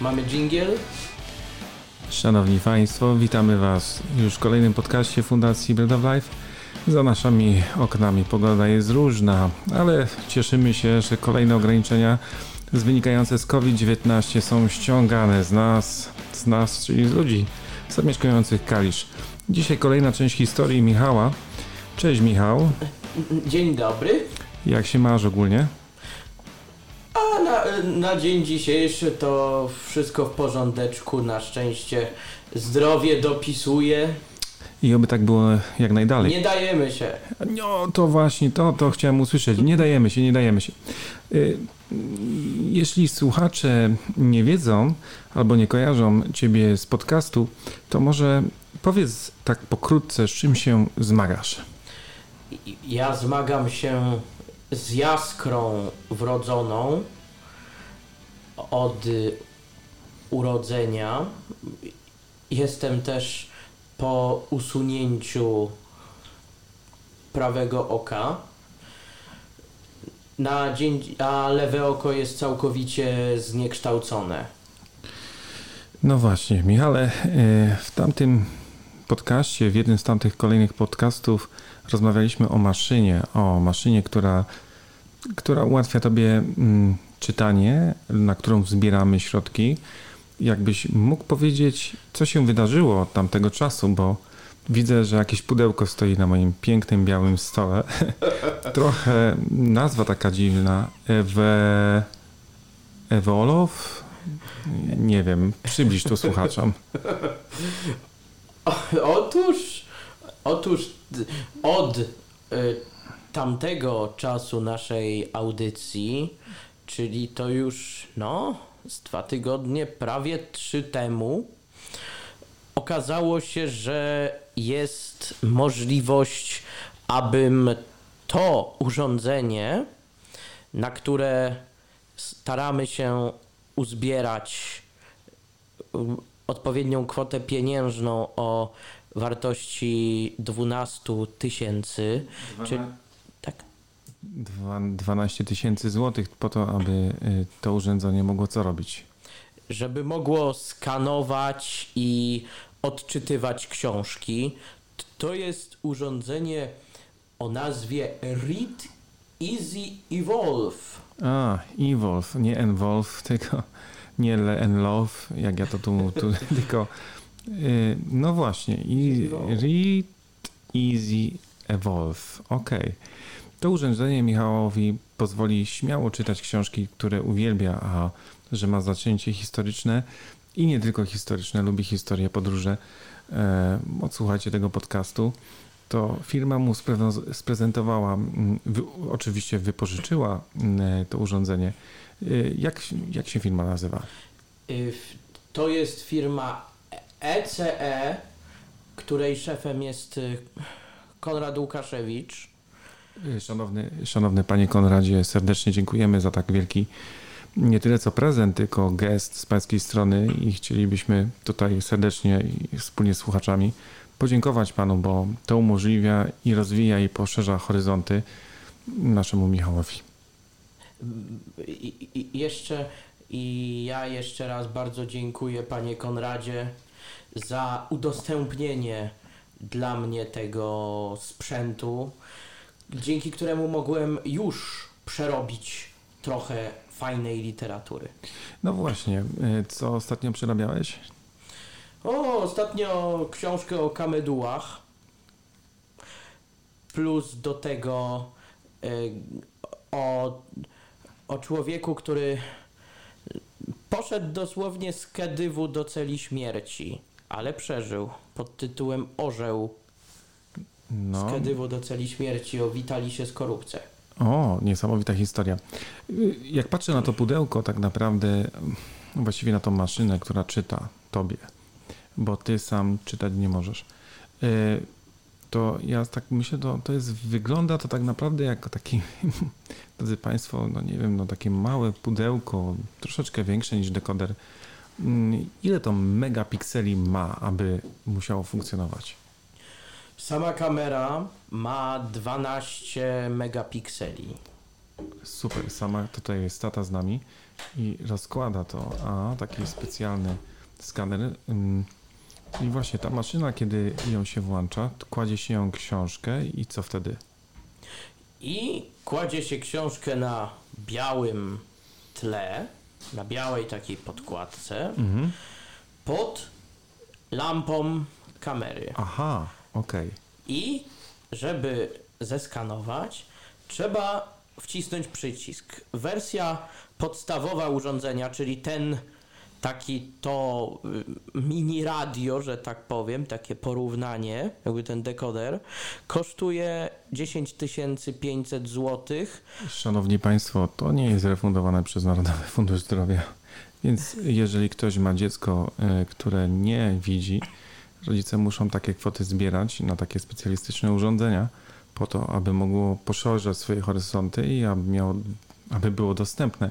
Mamy dżingiel? Szanowni Państwo, witamy Was już w kolejnym podcaście Fundacji Bread of Life. Za naszymi oknami pogoda jest różna, ale cieszymy się, że kolejne ograniczenia wynikające z COVID-19 są ściągane z nas, z nas, czyli z ludzi zamieszkujących Kalisz. Dzisiaj kolejna część historii Michała. Cześć Michał. Dzień dobry. Jak się masz ogólnie? Na, na dzień dzisiejszy to wszystko w porządeczku, na szczęście zdrowie dopisuje. I oby tak było jak najdalej. Nie dajemy się. No to właśnie, to, to chciałem usłyszeć. Nie dajemy się, nie dajemy się. Y, jeśli słuchacze nie wiedzą albo nie kojarzą Ciebie z podcastu, to może powiedz tak pokrótce, z czym się zmagasz. Ja zmagam się z jaskrą wrodzoną od urodzenia. Jestem też po usunięciu prawego oka. Na dzień, a lewe oko jest całkowicie zniekształcone. No właśnie, Michale, y, w tamtym podcaście, w jednym z tamtych kolejnych podcastów rozmawialiśmy o maszynie, o maszynie, która, która ułatwia Tobie mm, czytanie, na którą zbieramy środki. Jakbyś mógł powiedzieć, co się wydarzyło od tamtego czasu, bo widzę, że jakieś pudełko stoi na moim pięknym białym stole. Trochę nazwa taka dziwna. Ewe... Ewolow? Nie wiem, przybliż to słuchaczom. Otóż, otóż od y, tamtego czasu naszej audycji, czyli to już no, z dwa tygodnie, prawie trzy temu, okazało się, że jest możliwość, abym to urządzenie, na które staramy się uzbierać um, odpowiednią kwotę pieniężną o wartości 12 tysięcy, 12, 12 tysięcy złotych po to, aby y, to urządzenie mogło co robić? Żeby mogło skanować i odczytywać książki. To jest urządzenie o nazwie Read Easy Evolve. A, Evolve, nie Envolve, tylko nie Enlove, jak ja to tu, tu tylko y, no właśnie, i Read Easy Evolve, ok. To urządzenie Michałowi pozwoli śmiało czytać książki, które uwielbia, a że ma zacięcie historyczne i nie tylko historyczne, lubi historię, podróże. E, odsłuchajcie tego podcastu. To firma mu sprezentowała, oczywiście wypożyczyła mm, to urządzenie. E, jak, jak się firma nazywa? To jest firma ECE, której szefem jest Konrad Łukaszewicz. Szanowny, szanowny panie Konradzie, serdecznie dziękujemy za tak wielki nie tyle co prezent, tylko gest z pańskiej strony i chcielibyśmy tutaj serdecznie i wspólnie z słuchaczami podziękować panu, bo to umożliwia i rozwija i poszerza horyzonty naszemu Michałowi. I, i jeszcze i ja jeszcze raz bardzo dziękuję panie Konradzie za udostępnienie dla mnie tego sprzętu, dzięki któremu mogłem już przerobić trochę fajnej literatury. No właśnie, y, co ostatnio przerabiałeś? O, ostatnio książkę o kamedułach. Plus do tego y, o, o człowieku, który poszedł dosłownie z Kedywu do celi śmierci, ale przeżył pod tytułem Orzeł. No. Z Kedywu do celi śmierci o Witalisie Skorupce. O, niesamowita historia. Jak patrzę na to pudełko, tak naprawdę, właściwie na tą maszynę, która czyta tobie, bo ty sam czytać nie możesz, e, to ja tak myślę, to, to jest, wygląda to tak naprawdę jako taki, drodzy Państwo, no nie wiem, no takie małe pudełko, troszeczkę większe niż dekoder. Mm, ile to megapikseli ma, aby musiało funkcjonować? Sama kamera ma 12 megapikseli. Super, sama tutaj jest tata z nami i rozkłada to. A, taki specjalny skaner. I właśnie ta maszyna, kiedy ją się włącza, kładzie się ją książkę i co wtedy? I kładzie się książkę na białym tle, na białej takiej podkładce, Mhm. pod lampą kamery. Aha, okej. I żeby zeskanować, trzeba wcisnąć przycisk. Wersja podstawowa urządzenia, czyli ten taki to y, mini radio, że tak powiem, takie porównanie, jakby ten dekoder, kosztuje 10 500 zł. Szanowni Państwo, to nie jest refundowane przez Narodowy Fundusz Zdrowia. Więc jeżeli ktoś ma dziecko, y, które nie widzi, rodzice muszą takie kwoty zbierać na takie specjalistyczne urządzenia, po to, aby mogło poszerzać swoje horyzonty i aby, miało, aby było dostępne.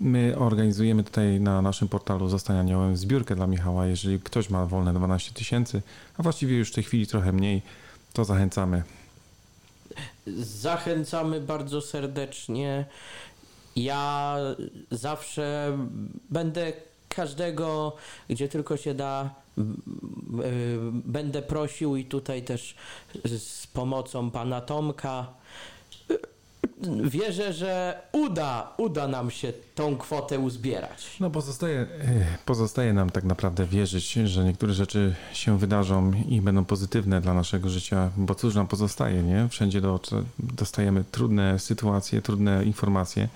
My organizujemy tutaj na naszym portalu Zostań Aniołem zbiórkę dla Michała. Jeżeli ktoś ma wolne 12 tysięcy, a właściwie już w tej chwili trochę mniej, to zachęcamy. Zachęcamy bardzo serdecznie. Ja zawsze będę każdego, gdzie tylko się da, y, będę prosił i tutaj też z pomocą pana Tomka. y, Wierzę, że uda, uda nam się tą kwotę uzbierać. No pozostaje, eh, pozostaje nam tak naprawdę wierzyć, że niektóre rzeczy się wydarzą i będą pozytywne dla naszego życia, bo cóż nam pozostaje, nie? Wszędzie do, dostajemy trudne sytuacje, trudne informacje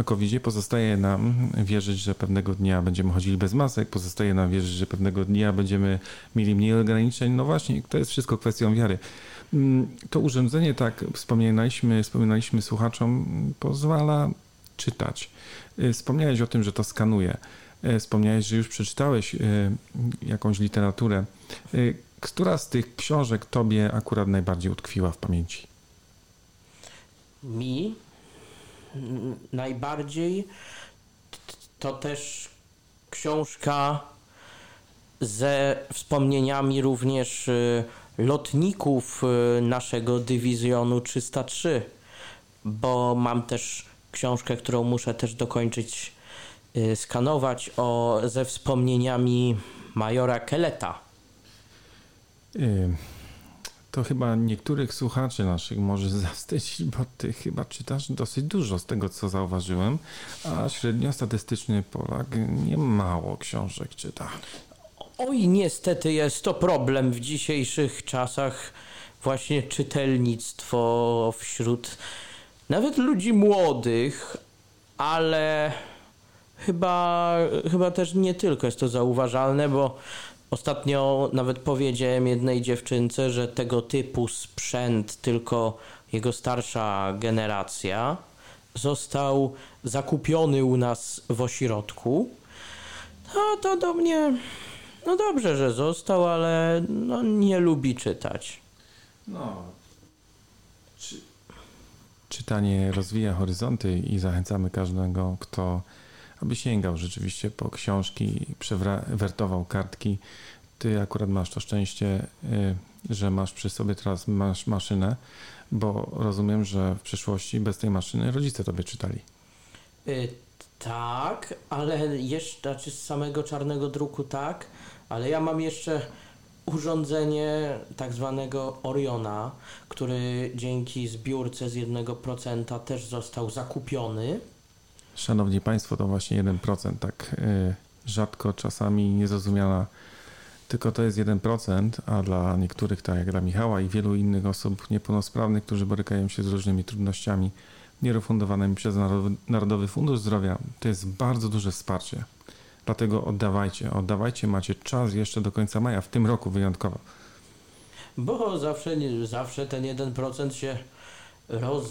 o covid Pozostaje nam wierzyć, że pewnego dnia będziemy chodzili bez masek, pozostaje nam wierzyć, że pewnego dnia będziemy mieli mniej ograniczeń. No właśnie, to jest wszystko kwestią wiary. Mm, To urządzenie, tak wspominaliśmy, wspominaliśmy słuchaczom, pozwala czytać. Y, Wspomniałeś o tym, że to skanuje. Y, Wspomniałeś, że już przeczytałeś y, jakąś literaturę. Która z tych książek tobie akurat najbardziej utkwiła w pamięci? Mi najbardziej to też książka ze wspomnieniami również y, lotników y, naszego dywizjonu 303, bo mam też książkę, którą muszę też dokończyć y, skanować o, ze wspomnieniami majora Keleta. Y, To chyba niektórych słuchaczy naszych może zawstydzić, bo ty chyba czytasz dosyć dużo z tego, co zauważyłem, a średniostatystyczny Polak nie mało książek czyta. Oj, niestety jest to problem w dzisiejszych czasach, właśnie czytelnictwo wśród nawet ludzi młodych, ale chyba, chyba też nie tylko jest to zauważalne, bo ostatnio nawet powiedziałem jednej dziewczynce, że tego typu sprzęt tylko jego starsza generacja został zakupiony u nas w ośrodku. No to do mnie no dobrze, że został, ale no, nie lubi czytać. No. Czytanie rozwija horyzonty i zachęcamy każdego, kto aby sięgał rzeczywiście po książki, przewertował kartki. Ty akurat masz to szczęście, y, że masz przy sobie teraz masz maszynę, bo rozumiem, że w przyszłości bez tej maszyny rodzice tobie czytali. Y, tak, ale jeszcze, znaczy z samego czarnego druku tak, ale ja mam jeszcze urządzenie tak zwanego Oriona, który dzięki zbiórce z 1% też został zakupiony. Szanowni Państwo, to właśnie 1%, tak y, rzadko czasami niezrozumiana, tylko to jest 1%, a dla niektórych, tak jak dla Michała i wielu innych osób niepełnosprawnych, którzy borykają się z różnymi trudnościami nierefundowanymi przez Narodowy- Fundusz Zdrowia, to jest bardzo duże wsparcie. Dlatego oddawajcie, oddawajcie, macie czas jeszcze do końca maja, w tym roku wyjątkowo. Bo zawsze, zawsze ten 1% się roz,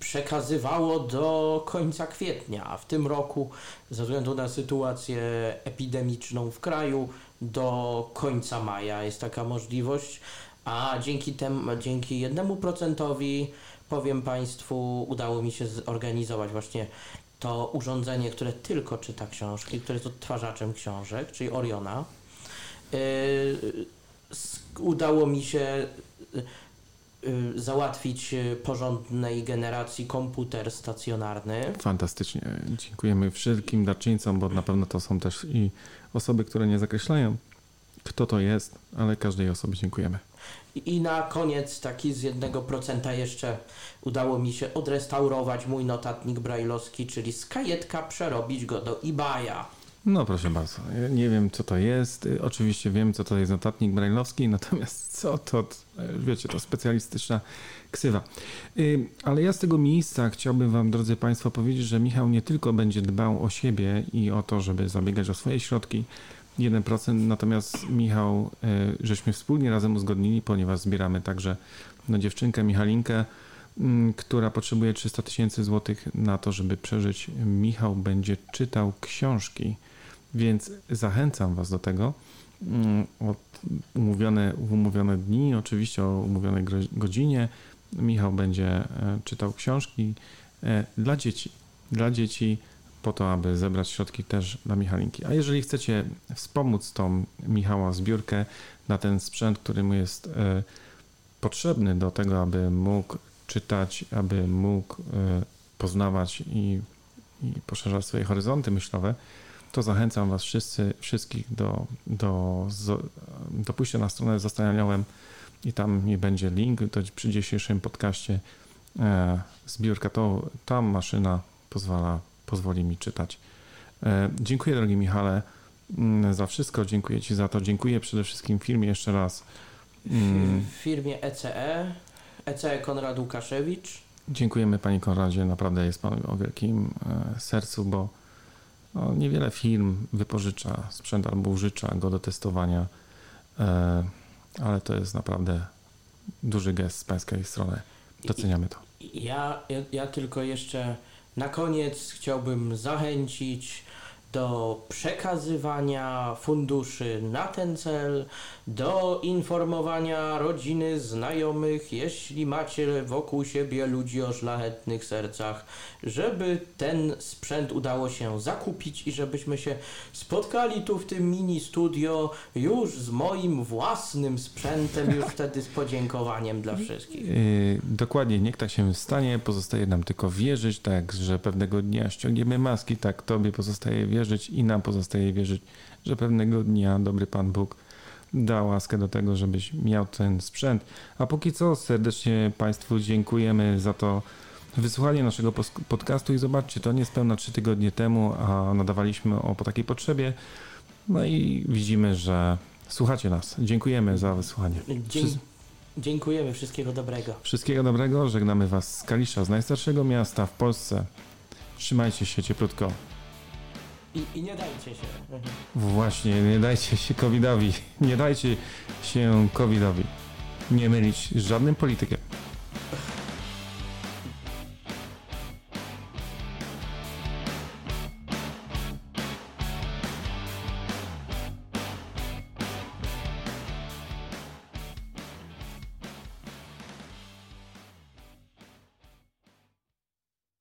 przekazywało do końca kwietnia, a w tym roku ze względu na sytuację epidemiczną w kraju do końca maja jest taka możliwość, a dzięki temu, dzięki jednemu procentowi powiem Państwu, udało mi się zorganizować właśnie to urządzenie, które tylko czyta książki, które jest odtwarzaczem książek, czyli Oriona. Yy, udało mi się załatwić y, porządnej generacji komputer stacjonarny. Fantastycznie. Dziękujemy wszystkim darczyńcom, bo na pewno to są też i osoby, które nie zakreślają, kto to jest, ale każdej osobie dziękujemy. I na koniec taki z jednego procenta jeszcze udało mi się odrestaurować mój notatnik brajlowski, czyli z kajetka przerobić go do eBaya. No proszę bardzo, ja nie wiem co to jest. Y, Oczywiście wiem co to jest notatnik brajlowski, natomiast co to, y, wiecie, to specjalistyczna ksywa. Y, Ale ja z tego miejsca chciałbym Wam, drodzy Państwo, powiedzieć, że Michał nie tylko będzie dbał o siebie i o to, żeby zabiegać o swoje środki, 1%, natomiast Michał, żeśmy wspólnie razem uzgodnili, ponieważ zbieramy także na dziewczynkę Michalinkę, mm, która potrzebuje 300 tysięcy złotych na to, żeby przeżyć. Michał będzie czytał książki, więc zachęcam Was do tego. Mm, umówione, umówione dni, oczywiście o umówionej godzinie, Michał będzie e, czytał książki e, dla dzieci. Dla dzieci po to, aby zebrać środki też dla Michalinki. A jeżeli chcecie wspomóc tą Michała zbiórkę na ten sprzęt, który mu jest e, potrzebny do tego, aby mógł czytać, aby mógł poznawać i, i poszerzać swoje horyzonty myślowe, to zachęcam Was wszyscy, wszystkich do, do, do pójścia na stronę Zostaniałem i tam nie będzie link, to przy dzisiejszym podcaście e, zbiórka, to ta maszyna pozwala, pozwoli mi czytać. E, dziękuję drogi Michale mm, za wszystko, dziękuję Ci za to, dziękuję przede wszystkim firmie jeszcze raz. Mm, W firmie ECE, ECE Konrad Łukaszewicz. Dziękujemy Panie Konradzie, naprawdę jest Pan o wielkim e, sercu, bo no, niewiele firm wypożycza sprzęt albo użycza go do testowania, e, ale to jest naprawdę duży gest z Pańskiej strony. Doceniamy to. Ja, ja, ja tylko jeszcze na koniec chciałbym zachęcić do przekazywania funduszy na ten cel, do informowania rodziny, znajomych, jeśli macie wokół siebie ludzi o szlachetnych sercach, żeby ten sprzęt udało się zakupić i żebyśmy się spotkali tu w tym mini studio już z moim własnym sprzętem, już wtedy z podziękowaniem dla wszystkich. Yy, dokładnie, niech tak się stanie, pozostaje nam tylko wierzyć, tak, że pewnego dnia ściągniemy maski, tak, Tobie pozostaje wierzyć i nam pozostaje wierzyć, że pewnego dnia dobry Pan Bóg da łaskę do tego, żebyś miał ten sprzęt. A póki co serdecznie Państwu dziękujemy za to wysłuchanie naszego podcastu i zobaczcie, to niespełna trzy tygodnie temu, a nadawaliśmy o po takiej potrzebie. No i widzimy, że słuchacie nas. Dziękujemy za wysłuchanie. Dzie- dziękujemy, wszystkiego dobrego. Wszystkiego dobrego, żegnamy Was z Kalisza, z najstarszego miasta w Polsce. Trzymajcie się cieplutko. I, i nie dajcie się. Właśnie, nie dajcie się covidowi. Nie dajcie się covidowi. Nie mylić z żadnym politykiem.